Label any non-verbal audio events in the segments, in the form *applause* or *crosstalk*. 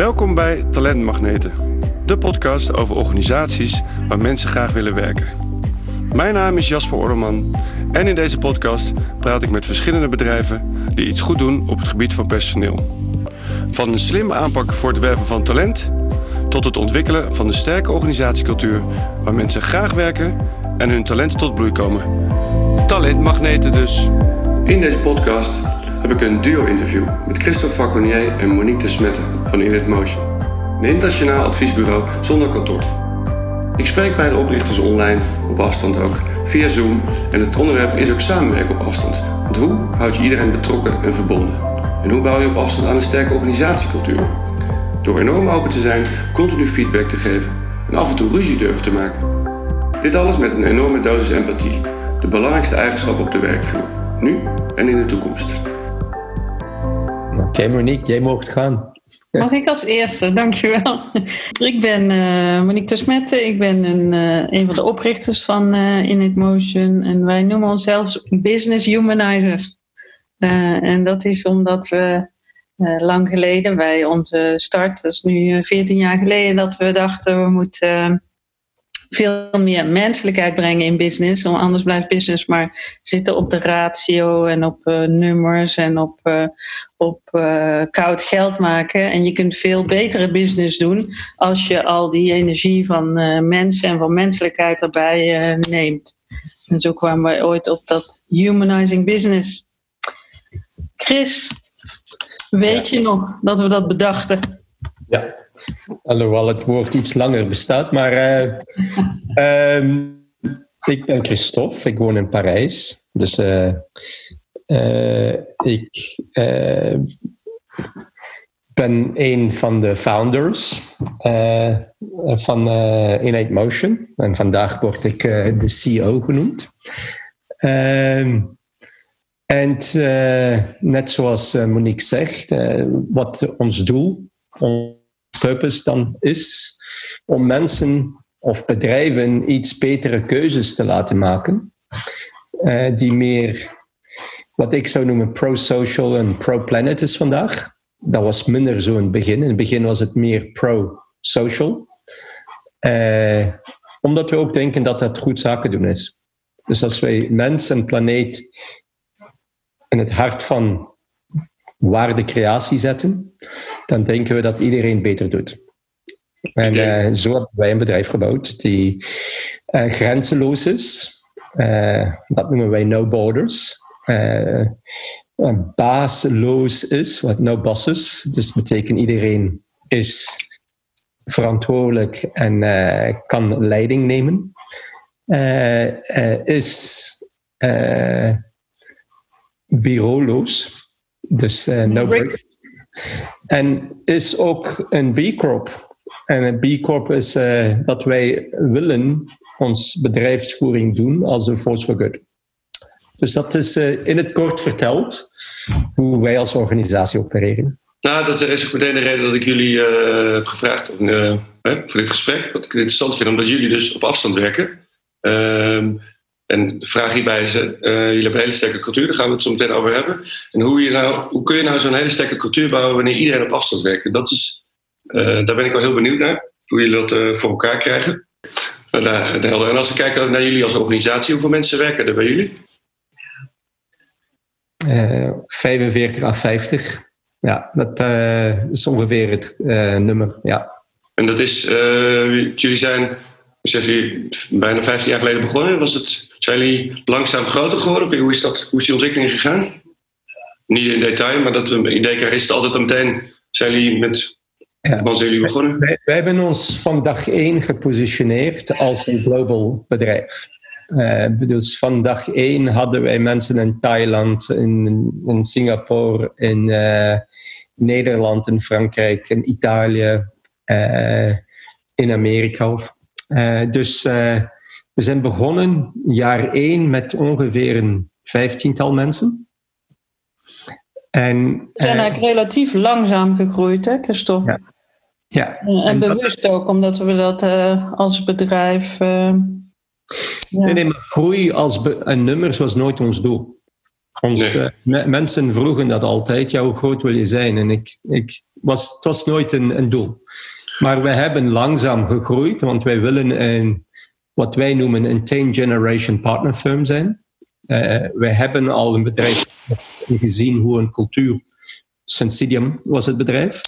Welkom bij Talentmagneten, de podcast over organisaties waar mensen graag willen werken. Mijn naam is Jasper Orderman en in deze podcast praat ik met verschillende bedrijven die iets goed doen op het gebied van personeel. Van een slimme aanpak voor het werven van talent tot het ontwikkelen van een sterke organisatiecultuur waar mensen graag werken en hun talenten tot bloei komen. Talentmagneten dus. In deze podcast heb ik een duo-interview met Christophe Faconier en Monique de Smette van Init Motion. Een internationaal adviesbureau zonder kantoor. Ik spreek bij de oprichters online, op afstand ook, via Zoom en het onderwerp is ook samenwerken op afstand. Want hoe houd je iedereen betrokken en verbonden? En hoe bouw je op afstand aan een sterke organisatiecultuur? Door enorm open te zijn, continu feedback te geven en af en toe ruzie durven te maken. Dit alles met een enorme dosis empathie, de belangrijkste eigenschap op de werkvloer, nu en in de toekomst. Oké Monique, jij mocht gaan. Mag ik als eerste, dankjewel. *laughs* Ik ben uh, Monique Tersmette, ik ben een, uh, een van de oprichters van uh, Init Motion en wij noemen onszelf Business Humanizers. en dat is omdat we lang geleden, bij onze start, dat is nu 14 jaar geleden, dat we dachten we moeten veel meer menselijkheid brengen in business. Want anders blijft business maar zitten op de ratio en op uh, nummers en op, uh, op uh, koud geld maken. En je kunt veel betere business doen als je al die energie van mensen en van menselijkheid erbij neemt. En zo kwamen wij ooit op dat humanizing business. Chris, weet je nog dat we dat bedachten? Ja, Alhoewel het woord iets langer bestaat. Maar uh, um, ik ben Christophe, ik woon in Parijs. Dus uh, uh, ik ben een van de founders van Innate Motion. En vandaag word ik de CEO genoemd. Um, en net zoals Monique zegt, wat ons doel, purpose dan is om mensen of bedrijven iets betere keuzes te laten maken, uh, die meer wat ik zou noemen pro-social en pro-planet is vandaag. Dat was minder zo in het begin. In het begin was het meer pro-social. Uh, omdat we ook denken dat dat goed zaken doen is. Dus als wij mens en planeet in het hart van waardecreatie zetten, dan denken we dat iedereen beter doet. En uh, zo hebben wij een bedrijf gebouwd die uh, grenzeloos is. Uh, dat noemen wij no borders. baasloos is, wat no bosses. Dus betekent iedereen is verantwoordelijk en kan leiding nemen. is bureauloos. Dus no break. En is ook een B Corp. En een B Corp is uh, dat wij willen ons bedrijfsvoering doen als een force for good. Dus dat is uh, in het kort verteld hoe wij als organisatie opereren. Nou, dat is ook meteen de reden dat ik jullie heb gevraagd of, voor dit gesprek. Wat ik interessant vind, omdat jullie dus op afstand werken. Ehm, en de vraag hierbij is, uh, jullie hebben een hele sterke cultuur, daar gaan we het zo meteen over hebben. En hoe, je nou, hoe kun je nou zo'n hele sterke cultuur bouwen wanneer iedereen op afstand werkt? En dat is, uh, daar ben ik wel heel benieuwd naar, hoe jullie dat uh, voor elkaar krijgen. En als we kijken naar jullie als organisatie, hoeveel mensen werken er bij jullie? 45 à 50. Ja, dat is ongeveer het nummer, ja. En dat is, jullie zijn Zeg je bijna 15 jaar geleden begonnen. Was het, zijn jullie langzaam groter geworden? Of hoe is, dat, hoe is die ontwikkeling gegaan? Niet in detail, maar dat we, in DKR is het altijd meteen. Zijn jullie met. Ja. Wanneer zijn jullie begonnen? Wij, wij, hebben ons van dag één gepositioneerd als een global bedrijf. Uh, dus van dag één hadden wij mensen in Thailand, in, in Singapore, in uh, Nederland, in Frankrijk, in Italië, uh, in Amerika. Uh, dus uh, we zijn begonnen jaar één met ongeveer een vijftiental mensen. En, we zijn uh, eigenlijk relatief langzaam gegroeid, hè, Christophe? Ja. ja. En, en, bewust ook, omdat we dat als bedrijf. Ja. Nee, nee, maar groei als en nummers was nooit ons doel. Ons, Nee. mensen vroegen dat altijd, ja, hoe groot wil je zijn? En ik, ik was, het was nooit een, een doel. Maar we hebben langzaam gegroeid, want wij willen een, wat wij noemen een 10 generation partner firm zijn. Eh, wij hebben al een bedrijf gezien hoe een cultuur, Sensidium was het bedrijf.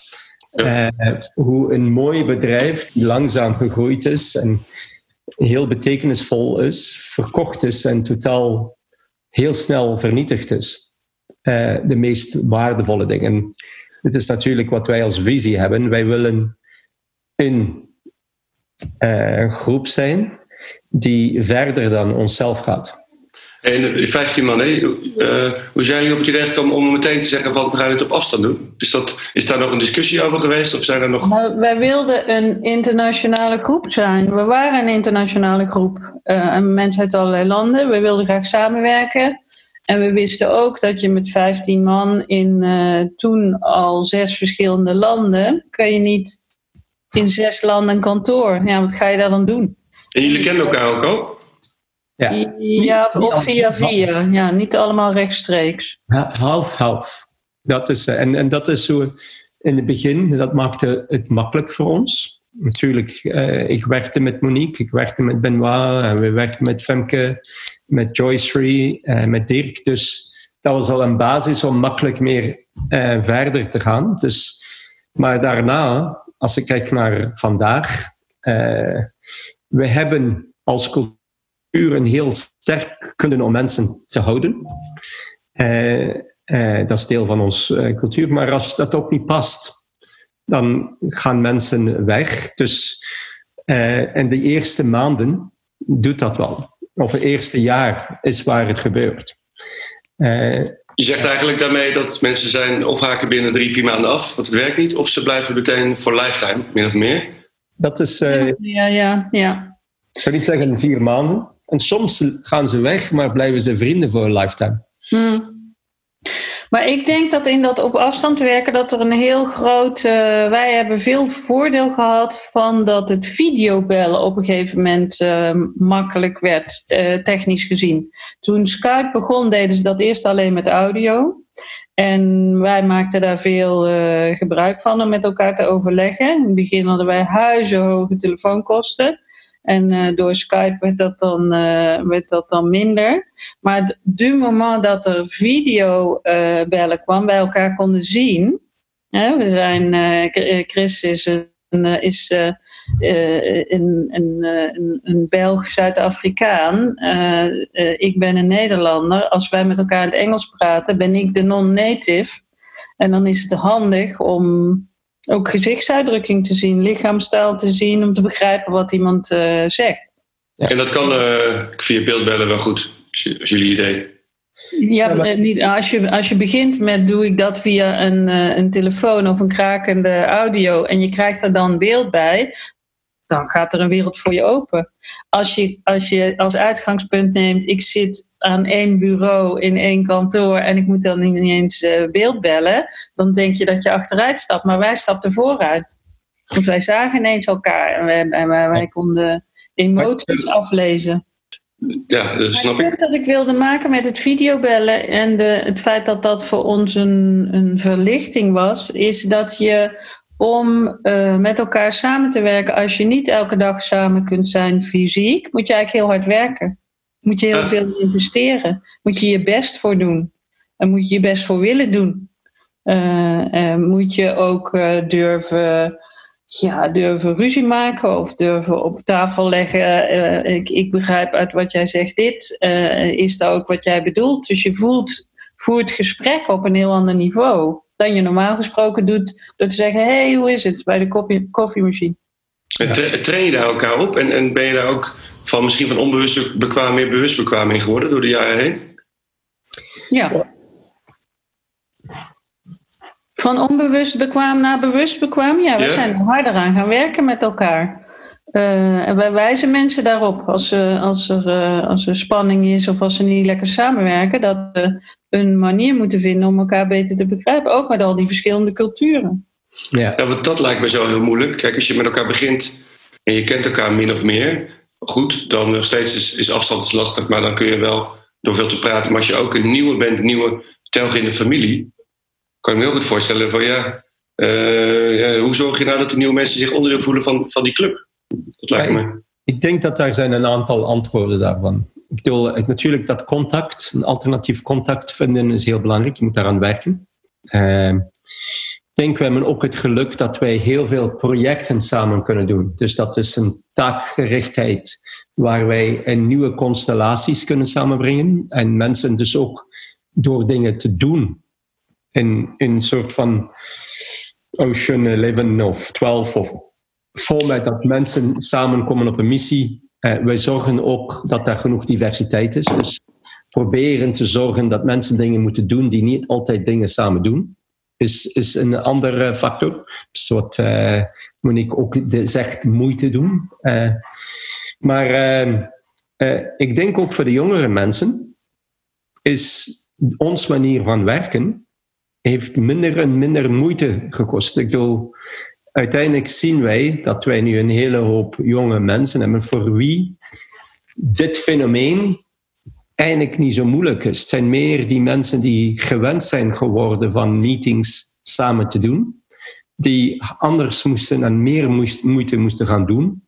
Eh, hoe een mooi bedrijf die langzaam gegroeid is en heel betekenisvol is, verkocht is en totaal heel snel vernietigd is. Eh, de meest waardevolle dingen. Dit is natuurlijk wat wij als visie hebben. Wij willen een eh, groep zijn die verder dan onszelf gaat. En eh, 15 man? Eh, hoe zijn jullie op het idee gekomen om meteen te zeggen van we gaan dit op afstand doen? Is, dat, is daar nog een discussie over geweest? Of zijn er nog... Maar wij wilden een internationale groep zijn. We waren een internationale groep. eh en mensen uit allerlei landen. We wilden graag samenwerken. En we wisten ook dat je met 15 man in eh, toen al zes verschillende landen. kan je niet in zes landen een kantoor. Ja, wat ga je daar dan doen? En jullie kennen elkaar ook al? Ja. Ja, of via via. Ja, niet allemaal rechtstreeks. Ha- Half, half. Dat is, eh, en, en dat is zo in het begin, dat maakte het makkelijk voor ons. Natuurlijk, eh, ik werkte met Monique, ik werkte met Benoit, en we werkten met Femke, met Joyce Free, eh, met Dirk. Dus dat was al een basis om makkelijk meer eh, verder te gaan. Dus, maar daarna, als ik kijk naar vandaag, eh, we hebben als cultuur een heel sterk kunnen om mensen te houden. Eh, eh, dat is deel van onze cultuur. Maar als dat ook niet past, dan gaan mensen weg. Dus in de eerste maanden doet dat wel. Of het eerste jaar is waar het gebeurt. Je zegt eigenlijk daarmee dat mensen zijn of haken binnen drie, vier maanden af, want het werkt niet, of ze blijven meteen voor lifetime, min of meer. dat is, eh, ik Ja, ja, ja. zou niet zeggen vier maanden. En soms gaan ze weg, maar blijven ze vrienden voor een lifetime. Hmm. Maar ik denk dat in dat op afstand werken, dat er een heel groot. eh, wij hebben veel voordeel gehad van dat het videobellen op een gegeven moment eh, makkelijk werd, eh, technisch gezien. Toen Skype begon, deden ze dat eerst alleen met audio. En wij maakten daar veel gebruik van om met elkaar te overleggen. In het begin hadden wij huizenhoge telefoonkosten. En eh, door Skype werd dat, dan, eh, werd dat dan minder. Maar du moment dat er videobellen bellen kwam, wij elkaar konden zien. Hè, we zijn, eh, eh, Chris is een, eh, is, eh, eh, een, een, eh, een, Belg Zuid-Afrikaan. Eh, eh, ik ben een Nederlander. Als wij met elkaar in het Engels praten, ben ik de non-native. En dan is het handig om ook gezichtsuitdrukking te zien, lichaamstaal te zien, om te begrijpen wat iemand eh, zegt. Ja. En dat kan eh, via beeldbellen wel goed, als jullie idee. Ja, eh, niet, als, je, als je begint met doe ik dat via een, eh, een telefoon of een krakende audio en je krijgt er dan beeld bij, dan gaat er een wereld voor je open. Als je als, je als uitgangspunt neemt, ik zit aan één bureau in één kantoor en ik moet dan niet eens eh, beeld bellen, dan denk je dat je achteruit stapt. Maar wij stapten vooruit. Want wij zagen ineens elkaar en wij, en wij, wij konden emoties aflezen. Ja, dat snap ik. dat ik wilde maken met het videobellen en de, het feit dat dat voor ons een, een verlichting was, is dat je om eh, met elkaar samen te werken, als je niet elke dag samen kunt zijn fysiek, moet je eigenlijk heel hard werken. Moet je heel veel investeren. Moet je je best voor doen. En moet je je best voor willen doen. En moet je ook eh, durven ja, durven ruzie maken of durven op tafel leggen. ik, ik begrijp uit wat jij zegt dit. is dat ook wat jij bedoelt? Dus je voelt, voert gesprek op een heel ander niveau dan je normaal gesproken doet door te zeggen: hey, hoe is het bij de koffie, koffiemachine? En tra- train je daar elkaar op? En, en ben je daar ook van misschien van onbewust bekwaam meer bewust bekwaam in geworden door de jaren heen? Ja. Van onbewust bekwaam naar bewust bekwaam. Ja, we Ja. zijn er harder aan gaan werken met elkaar. Eh, en wij wijzen mensen daarop als, eh, als, er, eh, als er spanning is of als ze niet lekker samenwerken, dat we een manier moeten vinden om elkaar beter te begrijpen. Ook met al die verschillende culturen. Ja. Ja, want dat lijkt me zo heel moeilijk. Kijk, als je met elkaar begint en je kent elkaar min of meer, goed, dan nog steeds is, is afstand is lastig, maar dan kun je wel door veel te praten. Maar als je ook een nieuwe bent, een nieuwe telg in de familie, kan je me heel goed voorstellen van ja, uh, ja, hoe zorg je nou dat de nieuwe mensen zich onderdeel voelen van, van die club? Dat lijkt me. Ik denk dat daar zijn een aantal antwoorden daarvan. Ik bedoel, natuurlijk dat contact, een alternatief contact vinden is heel belangrijk. Je moet daaraan werken. Uh, ik denk, we hebben ook het geluk dat wij heel veel projecten samen kunnen doen. Dus dat is een taakgerichtheid waar wij in nieuwe constellaties kunnen samenbrengen. En mensen dus ook door dingen te doen in, in een soort van Ocean 11 of 12 of format dat mensen samenkomen op een missie. Eh, wij zorgen ook dat er genoeg diversiteit is. Dus proberen te zorgen dat mensen dingen moeten doen die niet altijd dingen samen doen is, is een andere factor. Dus wat uh, Monique ook de, zegt, moeite doen. Maar uh, ik denk ook voor de jongere mensen is ons manier van werken heeft minder en minder moeite gekost. Ik bedoel, uiteindelijk zien wij dat wij nu een hele hoop jonge mensen hebben voor wie dit fenomeen eigenlijk niet zo moeilijk is. Het zijn meer die mensen die gewend zijn geworden van meetings samen te doen, die anders moesten en meer moeite moesten gaan doen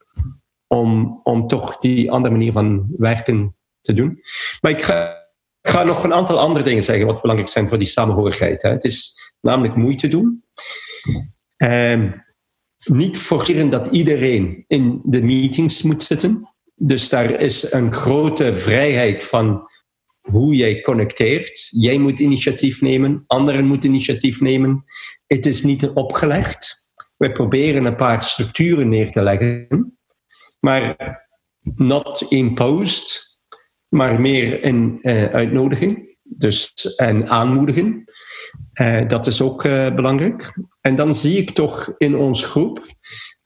om, om toch die andere manier van werken te doen. Maar ik ga, nog een aantal andere dingen zeggen wat belangrijk zijn voor die samenhorigheid. Hè. Het is namelijk moeite doen. Ehm, niet forceren dat iedereen in de meetings moet zitten. Dus daar is een grote vrijheid van hoe jij connecteert. Jij moet initiatief nemen, anderen moeten initiatief nemen. Het is niet opgelegd. We proberen een paar structuren neer te leggen, maar not imposed, maar meer een uh, uitnodiging dus, en aanmoedigen. Uh, dat is ook uh, belangrijk. En dan zie ik toch in ons groep,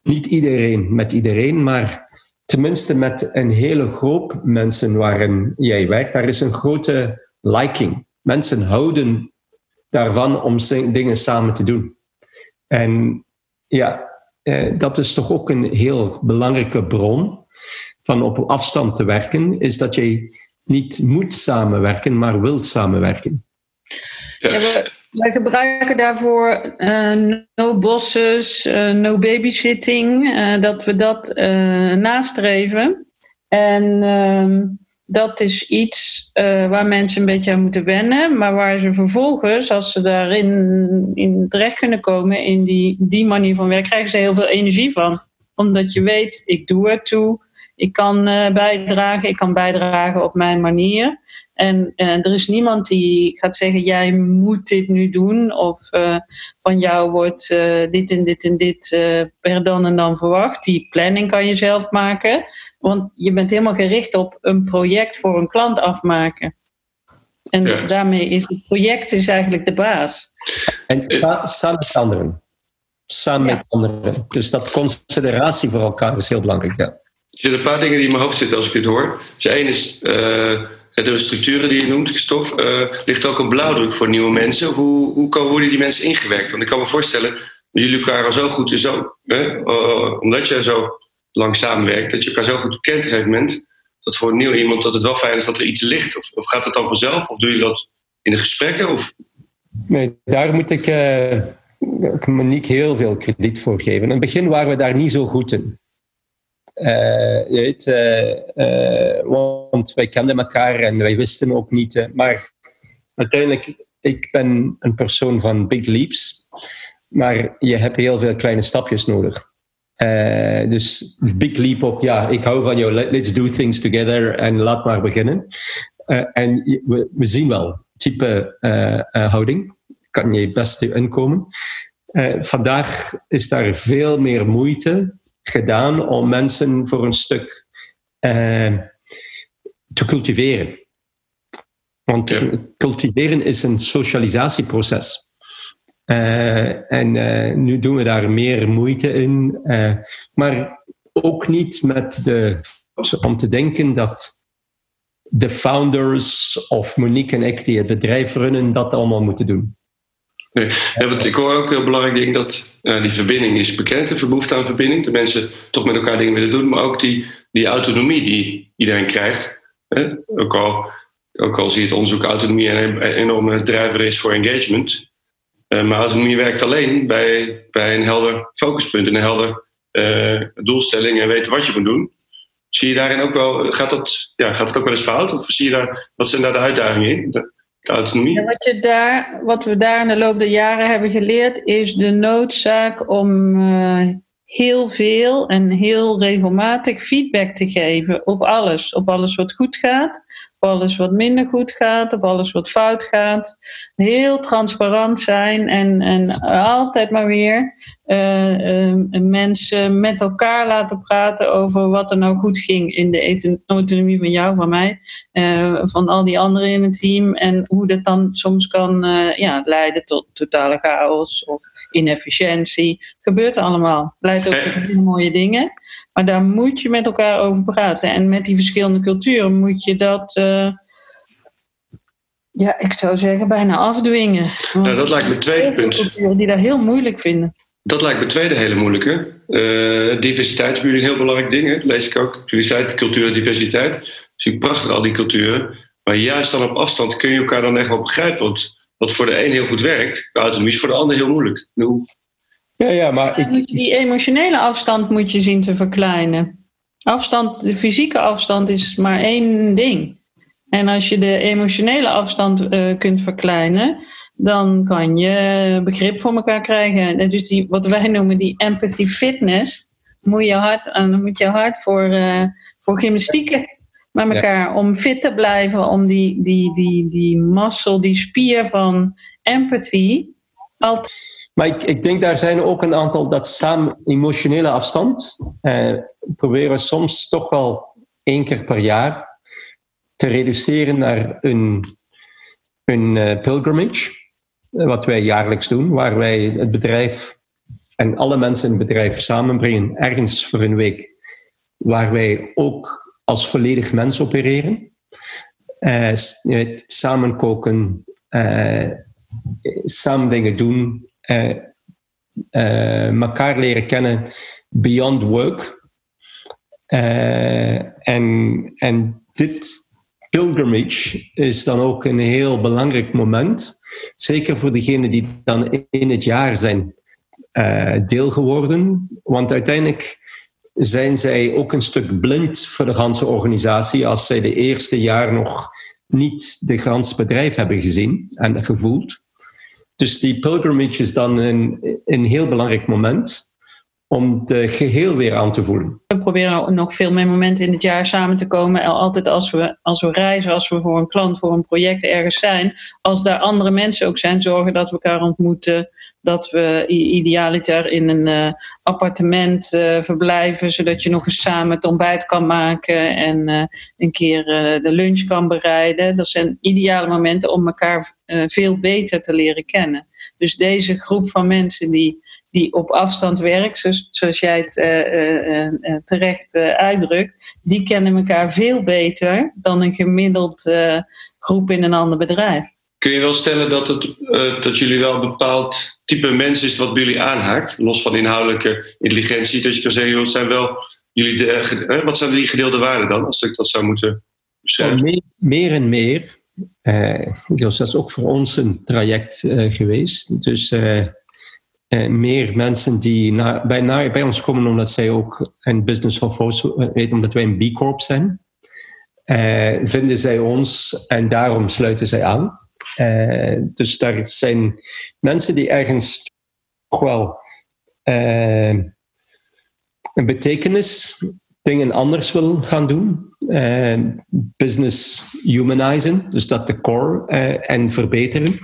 niet iedereen met iedereen, maar tenminste met een hele groep mensen waarin jij werkt, daar is een grote liking. Mensen houden daarvan om dingen samen te doen. En ja, eh, dat is toch ook een heel belangrijke bron van op afstand te werken, is dat je niet moet samenwerken, maar wilt samenwerken. Ja, wij gebruiken daarvoor uh, no bosses, uh, no babysitting, uh, dat we dat nastreven. En ehm, dat is iets waar mensen een beetje aan moeten wennen, maar waar ze vervolgens, als ze daarin in terecht kunnen komen, in die, die manier van werken, krijgen ze heel veel energie van. Omdat je weet, ik doe er toe, ik kan bijdragen, ik kan bijdragen op mijn manier. En uh, er is niemand die gaat zeggen: jij moet dit nu doen. Of uh, van jou wordt uh, dit en dit en dit per dan en dan verwacht. Die planning kan je zelf maken. Want je bent helemaal gericht op een project voor een klant afmaken. En yes. daarmee is het project is eigenlijk de baas. En samen met anderen. Samen ja. met anderen. Dus dat consideratie voor elkaar is heel belangrijk. Ja. Er zitten een paar dingen die in mijn hoofd zitten als ik dit hoor. Dus één is de structuren die je noemt, Stof, uh, ligt ook een blauwdruk voor nieuwe mensen? Hoe, hoe kan, worden die mensen ingewerkt? Want ik kan me voorstellen, jullie elkaar al zo goed, zo, hè, uh, omdat je zo lang samenwerkt, dat je elkaar zo goed kent op een gegeven moment, dat voor nieuw iemand dat het wel fijn is dat er iets ligt. Of, of gaat het dan vanzelf? Of doe je dat in de gesprekken? Of? Nee, daar moet ik uh, Monique heel veel krediet voor geven. In het begin waren we daar niet zo goed in. Uh, je weet, uh, want wij kenden elkaar en wij wisten ook niet. maar uiteindelijk, ik ben een persoon van big leaps. Maar je hebt heel veel kleine stapjes nodig. dus big leap op, ja, ik hou van jou, let's do things together en laat maar beginnen. en we, zien wel, type houding, kan je beste inkomen. vandaag is daar veel meer moeite gedaan om mensen voor een stuk uh, te cultiveren. Want ja. cultiveren is een socialisatieproces. Uh, en uh, nu doen we daar meer moeite in. maar ook niet met de, om te denken dat de founders of Monique en ik die het bedrijf runnen, dat allemaal moeten doen. Nee. Ja, ik hoor ook heel belangrijk ding dat uh, die verbinding is bekend, de behoefte aan verbinding. De mensen toch met elkaar dingen willen doen, maar ook die, die autonomie die iedereen krijgt. Hè? Ook al ook al zie je het onderzoek autonomie een enorme drijver is voor engagement. maar autonomie werkt alleen bij, bij een helder focuspunt en een helder doelstelling en weten wat je moet doen. Zie je daarin ook wel, gaat dat, ja, gaat het ook wel eens fout? Of zie je daar, wat zijn daar de uitdagingen in? Wat, je daar, wat we daar in de loop der jaren hebben geleerd, is de noodzaak om heel veel en heel regelmatig feedback te geven op alles. Op alles wat goed gaat, alles wat minder goed gaat, op alles wat fout gaat. Heel transparant zijn en, en altijd maar weer uh, mensen met elkaar laten praten over wat er nou goed ging in de autonomie van jou, van mij, uh, van al die anderen in het team. En hoe dat dan soms kan ja, leiden tot totale chaos of inefficiëntie. Gebeurt allemaal. Het leidt ook tot hele mooie dingen. Maar daar moet je met elkaar over praten. En met die verschillende culturen moet je dat, uh, ja, ik zou zeggen, bijna afdwingen. Nou, dat lijkt me het tweede punt. Culturen die dat heel moeilijk vinden. Dat lijkt me het tweede hele moeilijke. Uh, diversiteit is een heel belangrijk ding. Dat lees ik ook. Jullie zei cultuur en diversiteit. Zie ik prachtig al die culturen. Maar juist dan op afstand kun je elkaar dan echt wel begrijpen. Want wat voor de een heel goed werkt, autonomie is voor de ander heel moeilijk. Hoe, ja, ja, maar ik... Die emotionele afstand moet je zien te verkleinen. Afstand, de fysieke afstand is maar één ding. En als je de emotionele afstand uh, kunt verkleinen, dan kan je begrip voor elkaar krijgen. Dus die, wat wij noemen die empathy fitness, moet je hard, dan moet je hard voor, uh, voor gymnastieken met elkaar. Om fit te blijven, om die, die, die, die muscle, die spier van empathy altijd maar ik, ik denk daar zijn ook een aantal dat samen emotionele afstand eh, proberen soms toch wel één keer per jaar te reduceren naar een, een uh, pilgrimage, wat wij jaarlijks doen, waar wij het bedrijf en alle mensen in het bedrijf samenbrengen ergens voor een week, waar wij ook als volledig mens opereren. Uh, samen koken, samen dingen doen, elkaar leren kennen beyond work. Uh, en, en dit pilgrimage is dan ook een heel belangrijk moment. Zeker voor degenen die dan in het jaar zijn deel geworden. Want uiteindelijk zijn zij ook een stuk blind voor de ganse organisatie als zij de eerste jaar nog niet de ganse bedrijf hebben gezien en gevoeld. Dus die pilgrimage is dan een, een heel belangrijk moment om de geheel weer aan te voelen. We proberen nog veel meer momenten in het jaar samen te komen. Altijd als we, als we reizen, als we voor een klant, voor een project ergens zijn. Als daar andere mensen ook zijn, zorgen dat we elkaar ontmoeten. Dat we idealiter in een uh, appartement uh, verblijven, zodat je nog eens samen het ontbijt kan maken en uh, een keer de lunch kan bereiden. Dat zijn ideale momenten om elkaar veel beter te leren kennen. Dus deze groep van mensen die die op afstand werkt, zoals, zoals jij het uh, uh, terecht uitdrukt, die kennen elkaar veel beter dan een gemiddeld groep in een ander bedrijf. Kun je wel stellen dat, het, dat jullie wel een bepaald type mens is wat bij jullie aanhaakt, los van inhoudelijke intelligentie, dat je kan zeggen, wat zijn wel jullie de, wat zijn die gedeelde waarden dan, als ik dat zou moeten beschrijven? Meer, meer en meer. dus dat is ook voor ons een traject geweest. Dus uh, meer mensen die bij, bij ons komen omdat zij ook een business van Force eh, weten, omdat wij een B Corp zijn. Uh, vinden zij ons en daarom sluiten zij aan. Uh, dus daar zijn mensen die ergens toch wel een betekenis, dingen anders willen gaan doen. business humanizen, dus dat de core en verbeteren.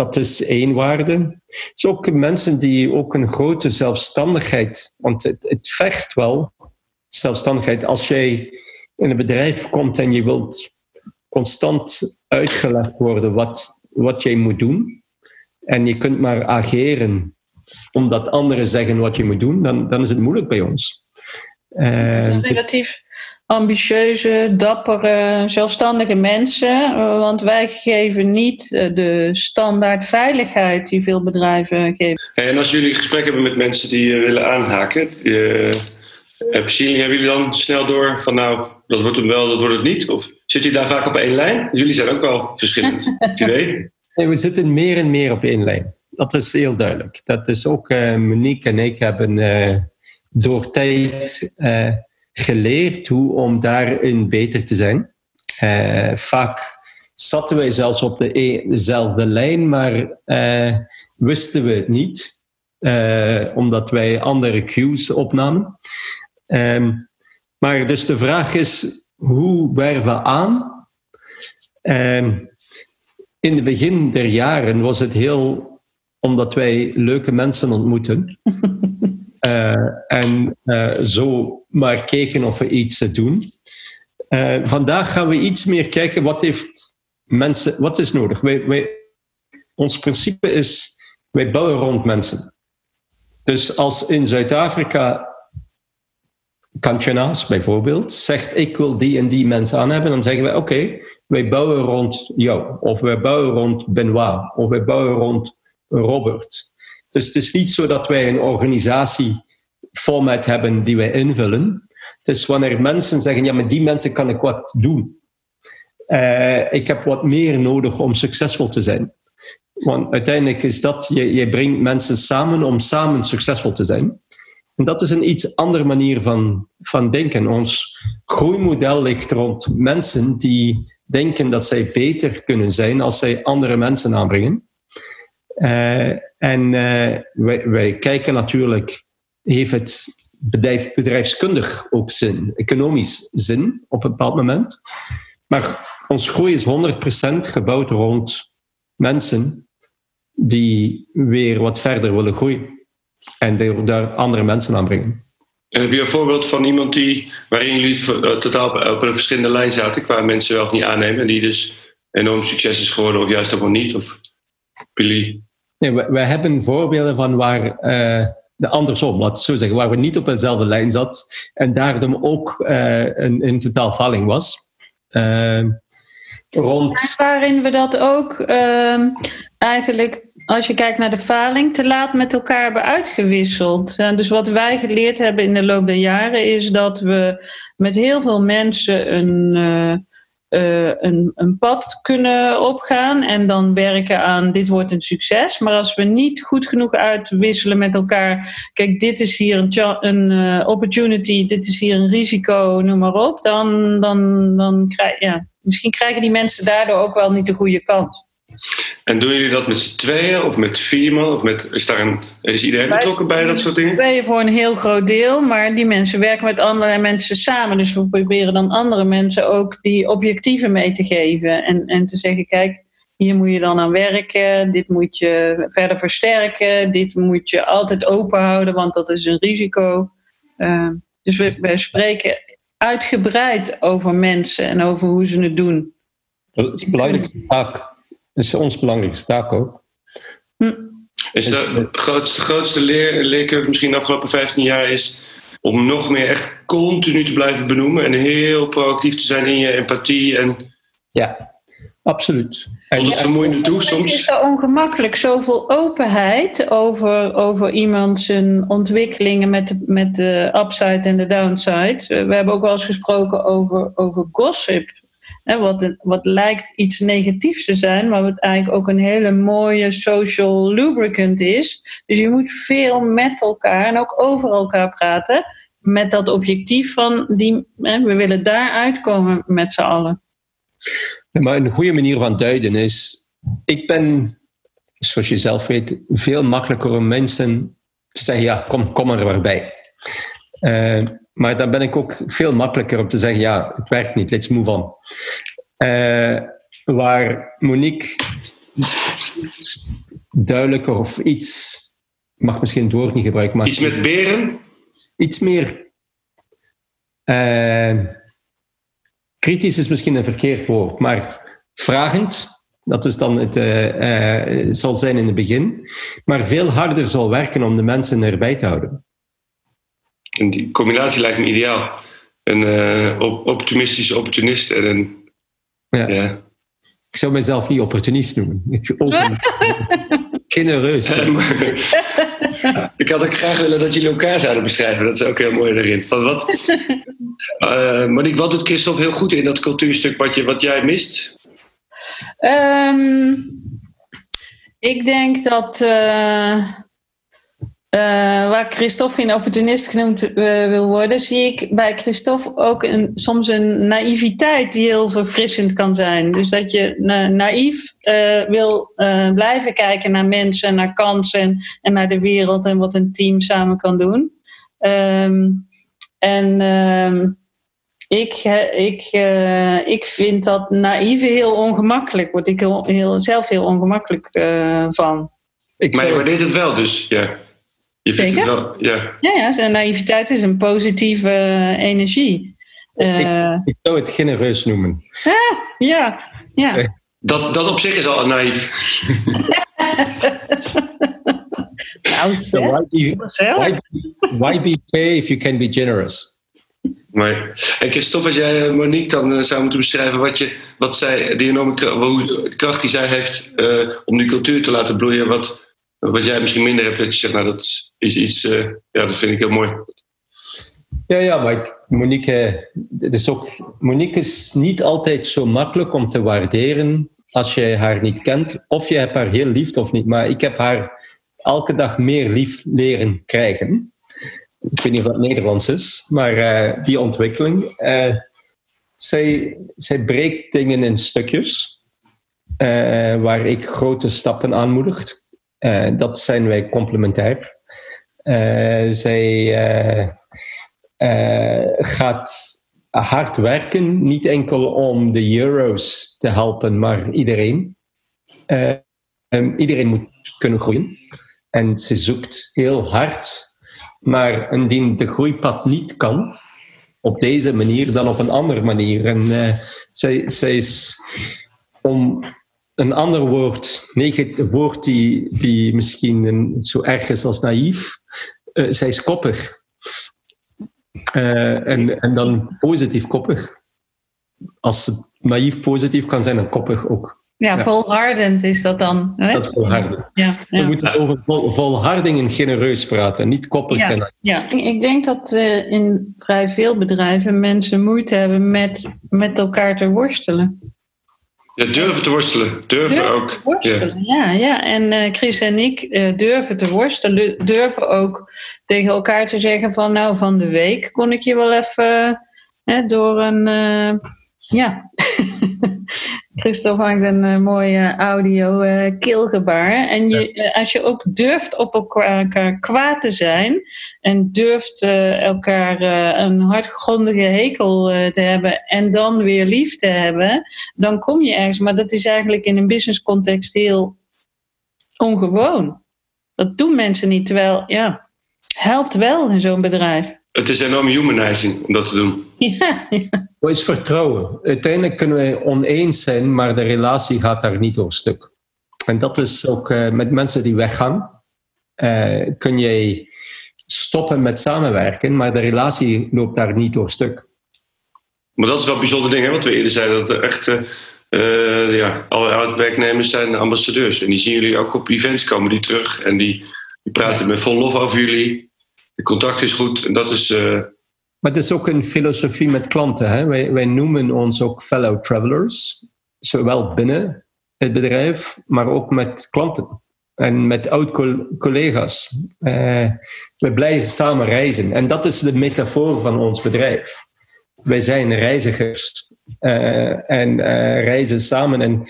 Dat is één waarde. Het is ook mensen die ook een grote zelfstandigheid, want het, het vecht wel zelfstandigheid. Als jij in een bedrijf komt en je wilt constant uitgelegd worden wat, wat jij moet doen, en je kunt maar ageren omdat anderen zeggen wat je moet doen, dan, dan is het moeilijk bij ons. Uh, relatief ambitieuze, dappere, zelfstandige mensen. Eh, want wij geven niet eh, de standaard veiligheid die veel bedrijven geven. En als jullie gesprek hebben met mensen die willen aanhaken, En precies, hebben jullie dan snel door van nou, dat wordt hem wel, dat wordt het niet? Of zit je daar vaak op één lijn? Jullie zijn ook wel verschillend, *laughs* idee. Nee, we zitten meer en meer op één lijn. Dat is heel duidelijk. Dat is ook uh, Monique en ik hebben uh, door tijd uh, geleerd hoe om daarin beter te zijn. vaak zaten wij zelfs op de dezelfde lijn, maar wisten we het niet, omdat wij andere cues opnamen. Um, maar dus de vraag is, hoe werven we aan? Um, in het begin der jaren was het heel omdat wij leuke mensen ontmoeten. *laughs* uh, en uh, zo maar kijken of we iets doen. Uh, vandaag gaan we iets meer kijken wat heeft mensen, wat is nodig. Wij, wij, ons principe is, wij bouwen rond mensen. Dus als in Zuid-Afrika Kanchana's bijvoorbeeld zegt ik wil die en die mensen aan hebben, dan zeggen we oké, wij bouwen rond jou, of wij bouwen rond Benoit, of wij bouwen rond Robert. Dus het is niet zo dat wij een organisatieformat hebben die wij invullen. Het is wanneer mensen zeggen, ja, met die mensen kan ik wat doen. Uh, ik heb wat meer nodig om succesvol te zijn. Want uiteindelijk is dat, je, je brengt mensen samen om samen succesvol te zijn. En dat is een iets andere manier van, van denken. Ons groeimodel ligt rond mensen die denken dat zij beter kunnen zijn als zij andere mensen aanbrengen. Uh, en uh, wij, wij, kijken natuurlijk, heeft het bedrijf, bedrijfskundig ook zin, economisch zin op een bepaald moment. Maar ons groei is 100% gebouwd rond mensen die weer wat verder willen groeien en daar andere mensen aan brengen. En heb je een voorbeeld van iemand die, waarin jullie eh, totaal op een verschillende lijn zaten, qua mensen wel of niet aannemen, en die dus enorm succes is geworden, of juist helemaal niet? Of jullie? Nee, we hebben voorbeelden van waar, uh, de andersom, laat het zo zeggen, waar we niet op dezelfde lijn zat en daarom ook uh, een, een totaal faling was. Uh, rond... Waarin we dat ook uh, eigenlijk als je kijkt naar de faling, te laat met elkaar hebben uitgewisseld. dus wat wij geleerd hebben in de loop der jaren is dat we met heel veel mensen een, uh, uh, een, een pad kunnen opgaan en dan werken aan dit wordt een succes. Maar als we niet goed genoeg uitwisselen met elkaar, kijk, dit is hier een, een uh, opportunity, dit is hier een risico, noem maar op, dan, dan, dan krijg ja, misschien krijgen die mensen daardoor ook wel niet de goede kans. En doen jullie dat met z'n tweeën of met vier man? Of met, is, daar een, is iedereen betrokken bij dat soort dingen? Tweeën voor een heel groot deel, maar die mensen werken met andere mensen samen. Dus we proberen dan andere mensen ook die objectieven mee te geven. En, en te zeggen, kijk, hier moet je dan aan werken. Dit moet je verder versterken. Dit moet je altijd open houden, want dat is een risico. Uh, dus we, we spreken uitgebreid over mensen en over hoe ze het doen. Dat is belangrijk taak dat is ons belangrijkste taak ook. Hm. Is de dus, grootste, grootste leer, leercurve misschien de afgelopen 15 jaar is om nog meer echt continu te blijven benoemen en heel proactief te zijn in je empathie. En... Ja, absoluut. En het vermoeiende toe soms. Het is zo ongemakkelijk, zoveel openheid over, over iemand zijn ontwikkelingen met de, met de upside en de downside. We hebben ook wel eens gesproken over, over gossip wat, wat lijkt iets negatiefs te zijn, maar wat eigenlijk ook een hele mooie social lubricant is. Dus je moet veel met elkaar en ook over elkaar praten. Met dat objectief van die, we willen daar uitkomen met z'n allen. Maar een goede manier van duiden is, ik ben, zoals je zelf weet, veel makkelijker om mensen te zeggen, ja, kom, kom er maar bij. Uh, maar dan ben ik ook veel makkelijker om te zeggen, ja, het werkt niet, let's move on. Uh, waar Monique duidelijker of iets, mag misschien het woord niet gebruiken, maar... Iets met beren? Iets meer... Uh, kritisch is misschien een verkeerd woord, maar vragend, dat is dan het, uh, zal zijn in het begin, maar veel harder zal werken om de mensen erbij te houden. En die combinatie lijkt me ideaal. Een uh, optimistische opportunist en een. Ja. ja. Ik zou mezelf niet opportunist noemen. Ik *laughs* open, genereus. *laughs* ik had ook graag willen dat jullie elkaar zouden beschrijven. Dat is ook heel mooi erin. Van wat, uh, *laughs* Monique, wat doet Christophe heel goed in dat cultuurstuk wat, je, wat jij mist? Um, ik denk dat uh, uh, waar Christophe geen opportunist genoemd uh, wil worden, zie ik bij Christophe ook een, soms een naïviteit die heel verfrissend kan zijn. Dus dat je na naïef uh, wil blijven kijken naar mensen, naar kansen en naar de wereld en wat een team samen kan doen. Um, en um, ik, ik, ik vind dat naïeve heel ongemakkelijk. Word ik heel, heel, zelf heel ongemakkelijk van. Ik maar je waardeert het wel dus, ja. Je vindt Zeker? het wel, ja. Ja, ja, zijn naïviteit is een positieve uh, energie. Uh, ik, ik, zou het genereus noemen. Ah, ja, ja. Dat, dat op zich is al naïef. *laughs* nou, so why, be, why, why be fair if you can be generous? Maar, en Christophe, als jij Monique dan uh, zou moeten beschrijven wat, je, wat zij, die enorme kracht, kracht die zij heeft uh, om die cultuur te laten bloeien, wat, wat jij misschien minder hebt, dat je zegt, nou dat is iets, uh, ja, dat vind ik heel mooi. Ja, ja, maar Monique, het is ook, Monique is niet altijd zo makkelijk om te waarderen als je haar niet kent. Of je hebt haar heel lief of niet. Maar ik heb haar elke dag meer lief leren krijgen. Ik weet niet of dat Nederlands is, maar uh, die ontwikkeling. Uh, zij, zij breekt dingen in stukjes, waar ik grote stappen aanmoedigt. Uh, dat zijn wij complementair. Uh, zij uh, gaat hard werken, niet enkel om de euro's te helpen, maar iedereen. Um, iedereen moet kunnen groeien. En ze zoekt heel hard, maar indien de groeipad niet kan, op deze manier, dan op een andere manier. En zij, zij is om een ander woord, nee, een woord die, die misschien een, zo erg is als naïef. Uh, zij is koppig. Uh, en, en dan positief koppig. Als het naïef positief kan zijn, dan koppig ook. Ja, ja. volhardend is dat dan. Hè? Dat volhardend. Ja, ja. We moeten over vol, volharding en genereus praten, niet koppig. Ja, en ja. ik denk dat uh, in vrij veel bedrijven mensen moeite hebben met, met elkaar te worstelen. Ja, durven te worstelen. Durven, durven ook. Te worstelen, ja. ja, ja. En uh, Chris en ik uh, durven te worstelen. Durven ook tegen elkaar te zeggen van... nou, van de week kon ik je wel even uh, door een... ja, *laughs* Christophe maakt een uh, mooie audio uh, keelgebaar. En je, als je ook durft op elkaar kwaad te zijn en durft elkaar een hardgrondige hekel te hebben en dan weer lief te hebben, dan kom je ergens. Maar dat is eigenlijk in een business context heel ongewoon. Dat doen mensen niet, terwijl, ja, helpt wel in zo'n bedrijf. Het is enorm humanizing om dat te doen. *laughs* Ja, ja. Wat is vertrouwen? Uiteindelijk kunnen wij oneens zijn, maar de relatie gaat daar niet door stuk. En dat is ook uh, met mensen die weggaan. Uh, kun jij stoppen met samenwerken, maar de relatie loopt daar niet door stuk. Maar dat is wel een bijzonder ding, hè? wat we eerder zeiden. Dat er echt uh, ja, alle oud-werknemers zijn ambassadeurs. En die zien jullie ook op events komen die terug. En die, die praten ja. met vol lof over jullie. De contact is goed. En dat is... Uh... Maar het is ook een filosofie met klanten. Hè? Wij, wij noemen ons ook fellow travelers. Zowel binnen het bedrijf, maar ook met klanten. En met oud-collega's. Uh, we blijven samen reizen. En dat is de metafoor van ons bedrijf. Wij zijn reizigers. Uh, en reizen samen. En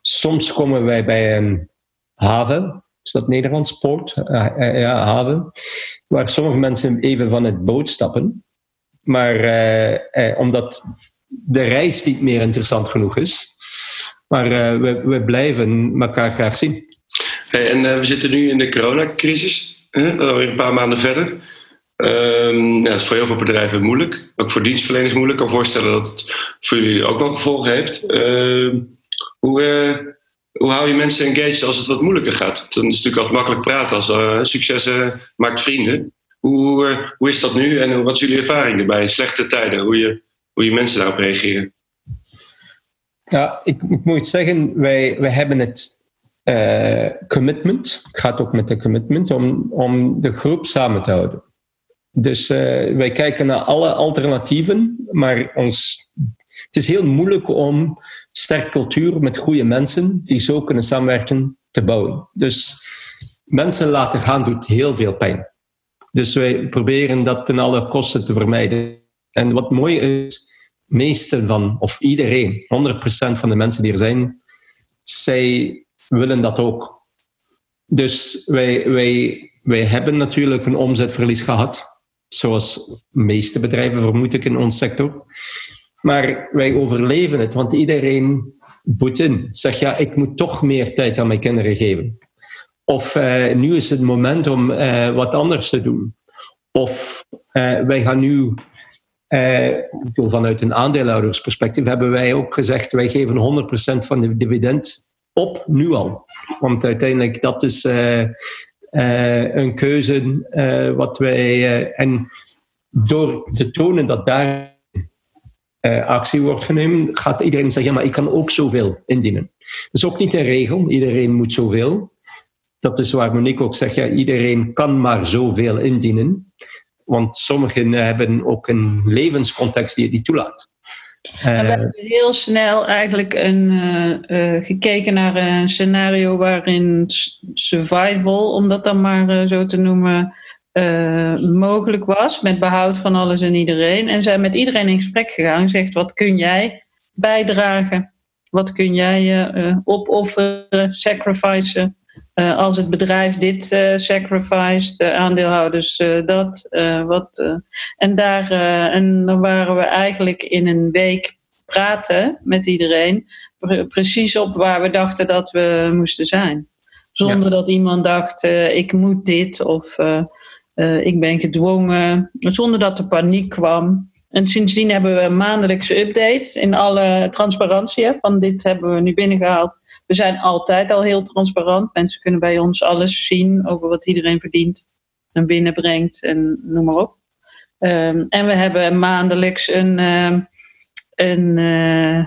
soms komen wij bij een haven. Is dat Nederlands? Poort? ja, haven waar sommige mensen even van het boot stappen. Maar eh, eh, omdat de reis niet meer interessant genoeg is. Maar uh, we, we blijven elkaar graag zien. En we zitten nu in de coronacrisis, alweer een paar maanden verder. Um, ja, dat is voor heel veel bedrijven moeilijk. Ook voor dienstverleners moeilijk. Ik kan voorstellen dat het voor jullie ook wel gevolgen heeft. Uh, hoe, hoe hou je mensen engaged als het wat moeilijker gaat? Dan is het natuurlijk altijd makkelijk praten als succes maakt vrienden. Hoe, uh, hoe is dat nu en wat is jullie ervaring bij slechte tijden? Hoe je, hoe je mensen daarop reageren? Ja, ik, moet zeggen, wij, wij hebben het uh, commitment, het gaat ook met de commitment, om, om de groep samen te houden. Dus uh, wij kijken naar alle alternatieven, maar ons, het is heel moeilijk om sterk cultuur met goede mensen die zo kunnen samenwerken te bouwen. Dus mensen laten gaan doet heel veel pijn. Dus wij proberen dat ten alle kosten te vermijden. En wat mooi is, meeste van, of iedereen, 100% van de mensen die er zijn, zij willen dat ook. Dus wij, wij, wij hebben natuurlijk een omzetverlies gehad, zoals de meeste bedrijven, vermoed ik, in onze sector. Maar wij overleven het, want iedereen boet in. Zeg ja, ik moet toch meer tijd aan mijn kinderen geven. Of uh, nu is het moment om uh, wat anders te doen. Of uh, wij gaan nu, vanuit een aandeelhoudersperspectief, hebben wij ook gezegd: wij geven 100% van de dividend op nu al. Want uiteindelijk dat is een keuze wat wij. en door te tonen dat daar actie wordt genomen, gaat iedereen zeggen: maar ik kan ook zoveel indienen. Dat is ook niet een regel, iedereen moet zoveel dat is waar Monique ook zegt, ja, iedereen kan maar zoveel indienen. Want sommigen hebben ook een levenscontext die het niet toelaat. we hebben heel snel eigenlijk een, uh, uh, gekeken naar een scenario waarin survival, om dat dan maar uh, zo te noemen, mogelijk was. Met behoud van alles en iedereen. En zijn met iedereen in gesprek gegaan en zegt: wat kun jij bijdragen? Wat kun jij opofferen, sacrificen? Uh, als het bedrijf dit uh, sacrificed, uh, aandeelhouders dat, wat. en daar en dan waren we eigenlijk in een week praten met iedereen, pre precies op waar we dachten dat we moesten zijn. Zonder ja. dat iemand dacht, ik moet dit of ik ben gedwongen. Zonder dat er paniek kwam. En sindsdien hebben we een maandelijkse update in alle transparantie. Hè, van dit hebben we nu binnengehaald. We zijn altijd al heel transparant. Mensen kunnen bij ons alles zien over wat iedereen verdient en binnenbrengt en noem maar op. Um, en we hebben maandelijks een, uh, een uh,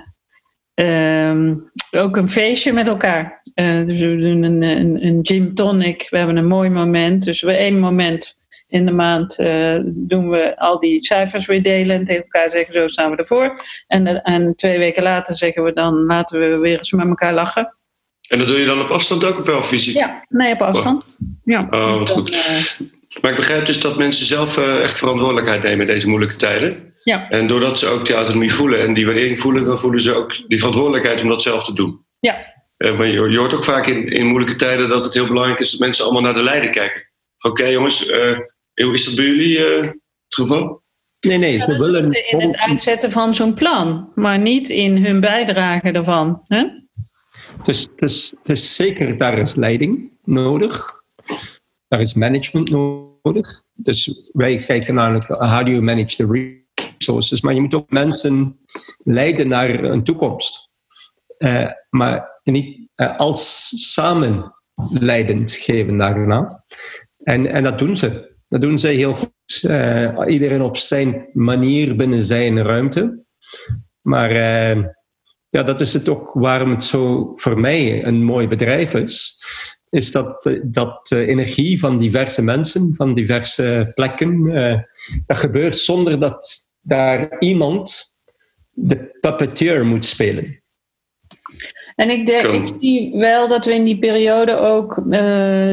um, ook een feestje met elkaar. Uh, dus we doen een, een, een gym tonic. We hebben een mooi moment. Dus we één moment in de maand uh, doen we al die cijfers weer delen en tegen elkaar zeggen zo staan we ervoor. En, en twee weken later zeggen we dan laten we weer eens met elkaar lachen. En dat doe je dan op afstand ook of wel fysiek? Ja, nee, op afstand. Ja, oh, dus goed. Uh, maar ik begrijp dus dat mensen zelf uh, echt verantwoordelijkheid nemen in deze moeilijke tijden. Ja. En doordat ze ook die autonomie voelen en die waardering voelen, dan voelen ze ook die verantwoordelijkheid om dat zelf te doen. Ja. maar je, je, hoort ook vaak in, in moeilijke tijden dat het heel belangrijk is dat mensen allemaal naar de leider kijken. Oké okay, jongens, is dat bij jullie uh, het geval? Nee, nee, ja, willen. In het uitzetten van zo'n plan, maar niet in hun bijdrage ervan. Hè? Dus, dus, dus zeker, daar is leiding nodig. Daar is management nodig. Dus wij kijken naar how do you manage the resources. Maar je moet ook mensen leiden naar een toekomst. Uh, maar niet uh, als samen leidend geven daarna. En, en dat doen ze. Dat doen zij heel goed. Uh, iedereen op zijn manier binnen zijn ruimte. Maar uh, ja, dat is het ook waarom het zo voor mij een mooi bedrijf is. Is dat, dat de energie van diverse mensen, van diverse plekken, dat gebeurt zonder dat daar iemand de puppeteer moet spelen. En ik, denk, ik zie wel dat we in die periode ook uh,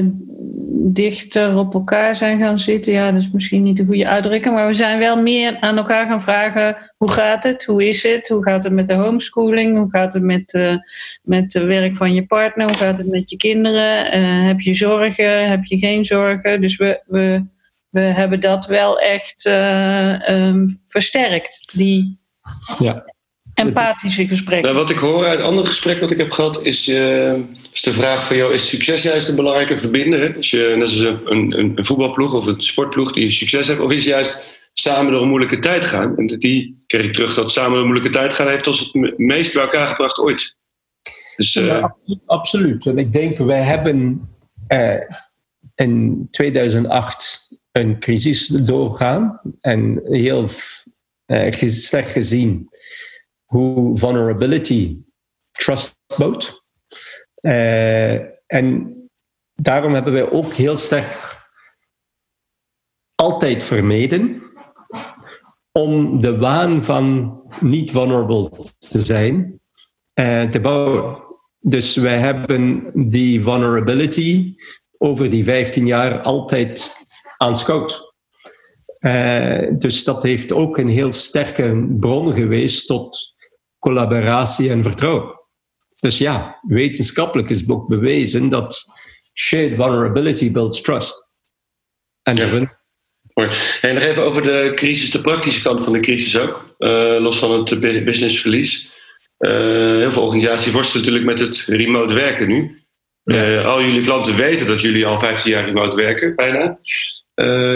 dichter op elkaar zijn gaan zitten. Ja, dat is misschien niet de goede uitdrukking, maar we zijn wel meer aan elkaar gaan vragen: hoe gaat het? Hoe is het? Hoe gaat het met de homeschooling? Hoe gaat het met, uh, met het werk van je partner? Hoe gaat het met je kinderen? Uh, heb je zorgen? Heb je geen zorgen? Dus we, we, we hebben dat wel echt um, versterkt. Die, ja empathische gesprekken. Nou, wat ik hoor uit andere gesprekken wat ik heb gehad, is, uh, is de vraag van jou: is succes juist een belangrijke verbinder? Als je, net als een, een, een, voetbalploeg of een sportploeg die succes heeft, of is juist samen door een moeilijke tijd gaan? En die kreeg ik terug dat samen door een moeilijke tijd gaan heeft als het meest bij elkaar gebracht ooit. Dus, uh, ja, absoluut. En ik denk, wij hebben uh, in 2008 een crisis doorgaan en heel slecht gezien hoe vulnerability trustboot. Uh, en daarom hebben wij ook heel sterk altijd vermeden om de waan van niet vulnerable te zijn uh, te bouwen. Dus wij hebben die vulnerability over die 15 jaar altijd aanschouwd. Uh, dus dat heeft ook een heel sterke bron geweest tot collaboratie en vertrouwen. Dus ja, wetenschappelijk is ook bewezen dat shared vulnerability builds trust. En ja. En nog even over de crisis, de praktische kant van de crisis ook. Uh, los van het businessverlies. Uh, heel veel organisaties worstelen natuurlijk met het remote werken nu. Uh, al jullie klanten weten dat jullie al 15 jaar remote werken, bijna.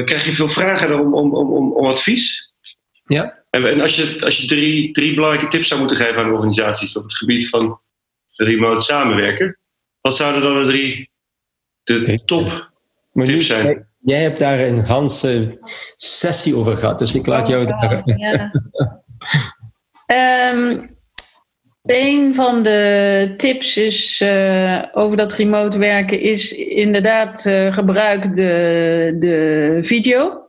krijg je veel vragen om, om, om, om advies? Ja. En, en, als je, als je drie, drie belangrijke tips zou moeten geven aan organisaties op het gebied van remote samenwerken, wat zouden dan de drie de top tips zijn? Jij hebt daar een ganse sessie over gehad, dus ik laat jou oh, daar. Ja. um, een van de tips is uh, over dat remote werken is inderdaad uh, gebruik de, de video.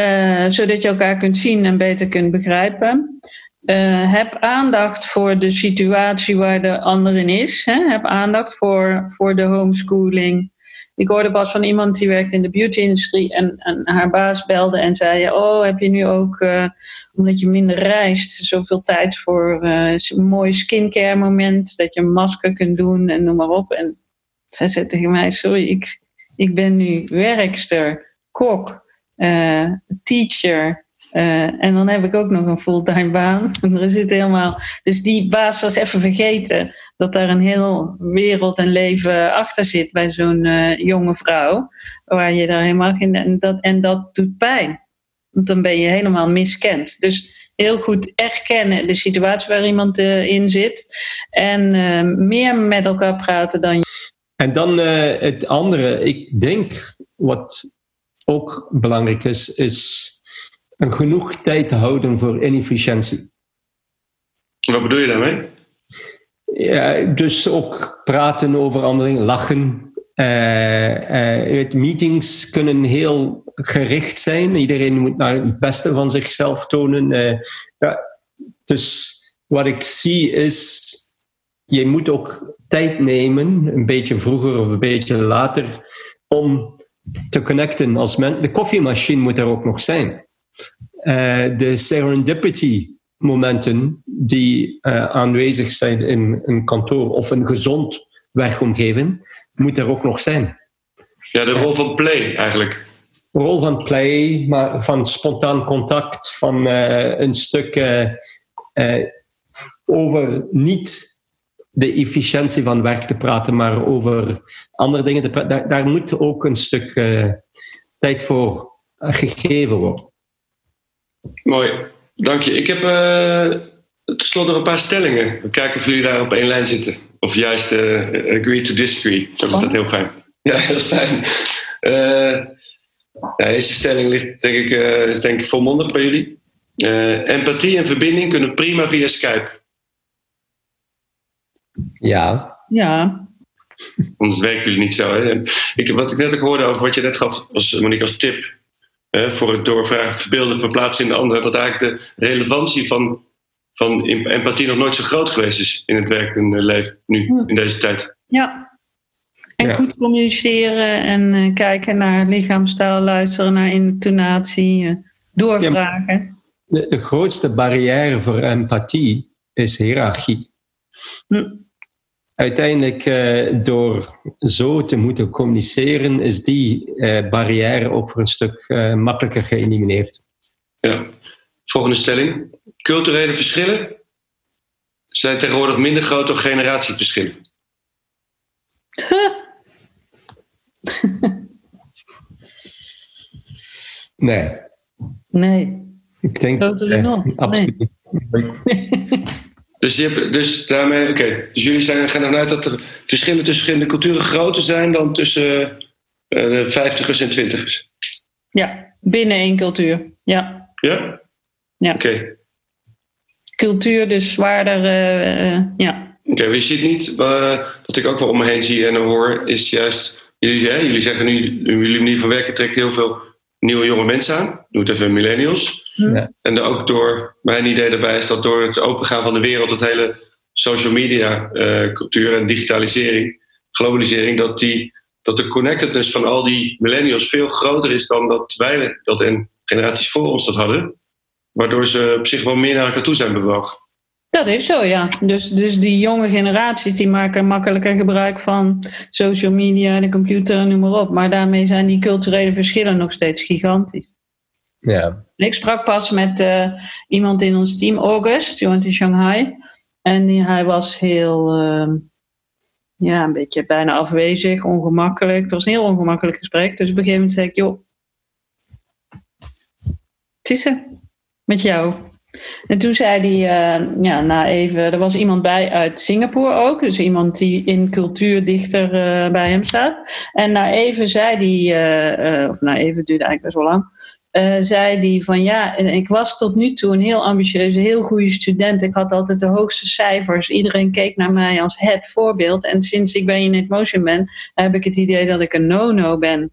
Uh, zodat je elkaar kunt zien en beter kunt begrijpen. heb aandacht voor de situatie waar de ander in is. Hè? Heb aandacht voor, voor de homeschooling. Ik hoorde pas van iemand die werkt in de beauty-industrie en, en, haar baas belde en zei: Oh, heb je nu ook, uh, omdat je minder reist, zoveel tijd voor een mooi skincare moment, dat je een masker kunt doen en noem maar op. En zij zei tegen mij: Sorry, ik, ik ben nu werkster, kok, uh, teacher, uh, en dan heb ik ook nog een fulltime baan. *laughs* er zit helemaal. Dus die baas was even vergeten dat daar een heel wereld en leven achter zit bij zo'n uh, jonge vrouw. Waar je daar helemaal geen. En dat, en dat doet pijn. Want dan ben je helemaal miskend. Dus heel goed erkennen de situatie waar iemand in zit. En meer met elkaar praten dan. En dan het andere, ik denk wat ook belangrijk is, is en genoeg tijd te houden voor inefficiëntie. Wat bedoel je daarmee? Ja, dus ook praten over andere dingen, lachen. Uh, uh, meetings kunnen heel gericht zijn. Iedereen moet naar het beste van zichzelf tonen. Uh, ja, dus wat ik zie is, je moet ook tijd nemen, een beetje vroeger of een beetje later, om te connecten. Als men, de koffiemachine moet er ook nog zijn. Eh, de serendipity momenten die uh, aanwezig zijn in een kantoor of een gezond werkomgeving, moet er ook nog zijn. Ja, de rol van play eigenlijk. De rol van play, maar van spontaan contact, van uh, een stuk over niet de efficiëntie van werk te praten, maar over andere dingen. Daar, daar moet ook een stuk tijd voor gegeven worden. Mooi, dank je. Ik heb uh, tenslotte nog een paar stellingen. We kijken of jullie daar op één lijn zitten. Of juist uh, agree to disagree. Zo is dat oh. heel fijn. Ja, *laughs* dat is fijn. Ja, deze stelling ligt, denk ik, is denk ik volmondig bij jullie. empathie en verbinding kunnen prima via Skype. Ja. Ja. Anders werken jullie niet zo. Hè? Ik, wat ik net ook hoorde over wat je net gaf, als, Monique, als tip voor het doorvragen, verbeelden, verplaatsen in de ander, dat eigenlijk de relevantie van, van empathie nog nooit zo groot geweest is in het werkende leven, nu, hm. in deze tijd. Ja. En goed communiceren en uh, kijken naar lichaamstaal, luisteren naar intonatie, uh, doorvragen. de, de, grootste barrière voor empathie is hiërarchie. Hm uiteindelijk uh, door zo te moeten communiceren, is die uh, barrière ook voor een stuk uh, makkelijker geëlimineerd. Ja. Volgende stelling. Culturele verschillen zijn tegenwoordig minder groot dan generatieverschillen. *laughs* nee. Nee. Ik denk... Absoluut. Nee. *laughs* Dus, je dus daarmee, oké. Dus jullie zijn, gaan ervan uit dat de verschillen tussen verschillende culturen groter zijn dan tussen uh, de vijftigers en twintigers. Ja, binnen één cultuur. Ja. Ja? Ja. Oké. cultuur dus zwaarder, ja. Oké, okay, je ziet niet, wat ik ook wel om me heen zie en hoor, is juist, jullie, hè, jullie zeggen nu, jullie manier van werken trekt heel veel nieuwe jonge mensen aan. Doe het even millennials. Ja. En ook door, mijn idee daarbij is dat door het opengaan van de wereld, het hele social media cultuur en digitalisering, globalisering, dat die dat de connectedness van al die millennials veel groter is dan dat wij dat en generaties voor ons dat hadden. Waardoor ze op zich wel meer naar elkaar toe zijn bewogen. Dat is zo, ja. Dus, dus die jonge generaties die maken makkelijker gebruik van social media, de computer, noem maar op. Maar daarmee zijn die culturele verschillen nog steeds gigantisch. Ja. Ik sprak pas met uh, iemand in ons team, August, die woont in Shanghai. En die, hij was heel, uh, ja, een beetje bijna afwezig, ongemakkelijk. Het was een heel ongemakkelijk gesprek. Dus op een gegeven moment zei ik, joh, het is er, met jou. En toen zei hij, uh, ja, na even, er was iemand bij uit Singapore ook, dus iemand die in cultuur dichter uh, bij hem staat. En na even zei hij, uh, of na even duurde eigenlijk best wel lang, zei die van ja, ik was tot nu toe een heel ambitieuze, heel goede student. Ik had altijd de hoogste cijfers. Iedereen keek naar mij als het voorbeeld. En sinds ik bij Unit Motion ben, heb ik het idee dat ik een no-no ben.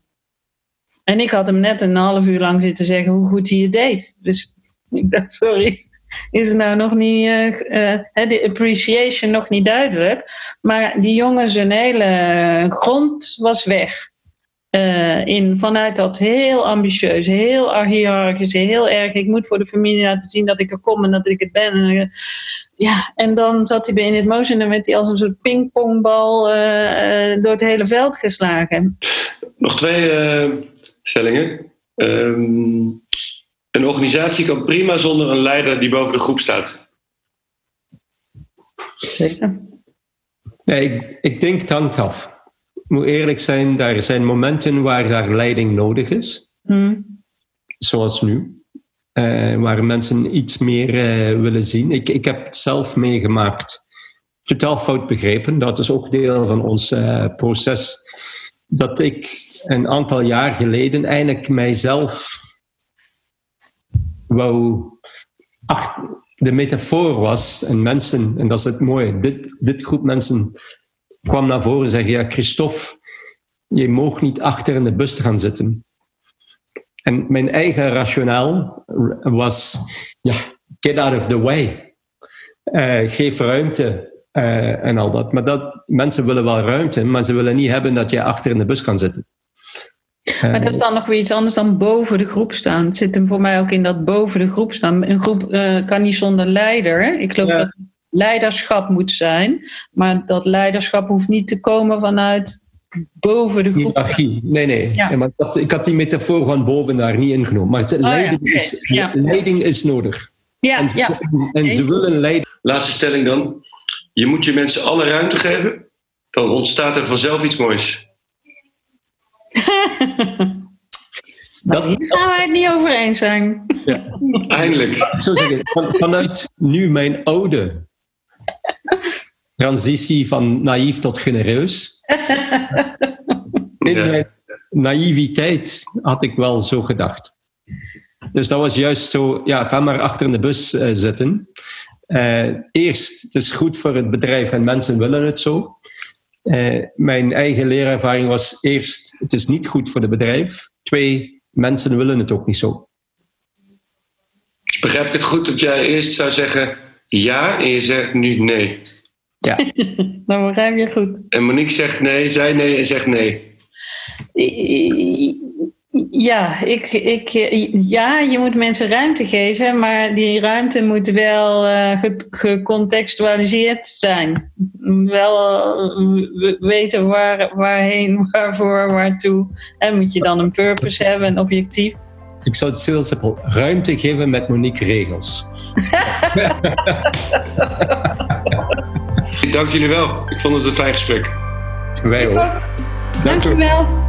En ik had hem net een half uur lang zitten zeggen hoe goed hij het deed. Dus *laughs* ik dacht, sorry, is het nou nog niet, uh, uh, de appreciation nog niet duidelijk. Maar die jongen, zijn hele grond was weg. Uh, in, vanuit dat heel ambitieus, heel hiërarchisch, heel erg. Ik moet voor de familie laten zien dat ik er kom en dat ik het ben. En, ja, en dan zat hij bij In It Motion en werd hij als een soort pingpongbal door het hele veld geslagen. Nog twee stellingen. Um, een organisatie kan prima zonder een leider die boven de groep staat. Zeker. Nee, ik, ik denk het hangt af moet eerlijk zijn, daar zijn momenten waar daar leiding nodig is. Hmm. Zoals nu. Uh, waar mensen iets meer uh, willen zien. Ik, ik heb het zelf meegemaakt. Totaal fout begrepen. Dat is ook deel van ons uh, proces. Dat ik een aantal jaar geleden eigenlijk mijzelf wou. De metafoor was, en mensen, en dat is het mooie, dit, dit groep mensen kwam naar voren en zei: Ja, Christophe, je mag niet achter in de bus gaan zitten. En mijn eigen rationeel was: Ja, get out of the way. Uh, geef ruimte uh, en al dat. Maar dat, mensen willen wel ruimte, maar ze willen niet hebben dat je achter in de bus kan zitten. Maar dat is dan nog weer iets anders dan boven de groep staan. Het zit hem voor mij ook in dat boven de groep staan. Een groep uh, kan niet zonder leider. Ik geloof ja. dat leiderschap moet zijn. Maar dat leiderschap hoeft niet te komen vanuit boven de groep. Hiërarchie. Nee, nee. Ja. maar dat, ik had die metafoor van boven daar niet ingenomen. Maar oh, leiding, ja. is, ja. leiding is nodig. Ja, en, ja. En ze willen leiden. Laatste stelling dan. Je moet je mensen alle ruimte geven. Dan ontstaat er vanzelf iets moois. *laughs* Dat, hier gaan wij het niet over eens zijn. Ja. Eindelijk. Zo zeggen, van, vanuit nu mijn oude transitie van naïef tot genereus. *laughs* In mijn naïviteit had ik wel zo gedacht. Dus dat was juist zo, ja, ga maar achter in de bus uh, zitten. Uh, eerst, het is goed voor het bedrijf en mensen willen het zo. Uh, mijn eigen leerervaring was eerst, het is niet goed voor het bedrijf. Twee, mensen willen het ook niet zo. Begrijp ik het goed dat jij eerst zou zeggen ja en je zegt nu nee? Ja. *laughs* Dan begrijp je goed. En Monique zegt nee, zij nee en zegt nee. Ja, ik, ik, ja, je moet mensen ruimte geven, maar die ruimte moet wel uh, gecontextualiseerd zijn. Wel uh, weten waar, waarheen, waarvoor, waartoe. En moet je dan een purpose hebben, een objectief. Ik zou het heel simpel ruimte geven met Monique regels. *laughs* Dank jullie wel. Ik vond het een fijn gesprek. Wij ook. Dank je wel.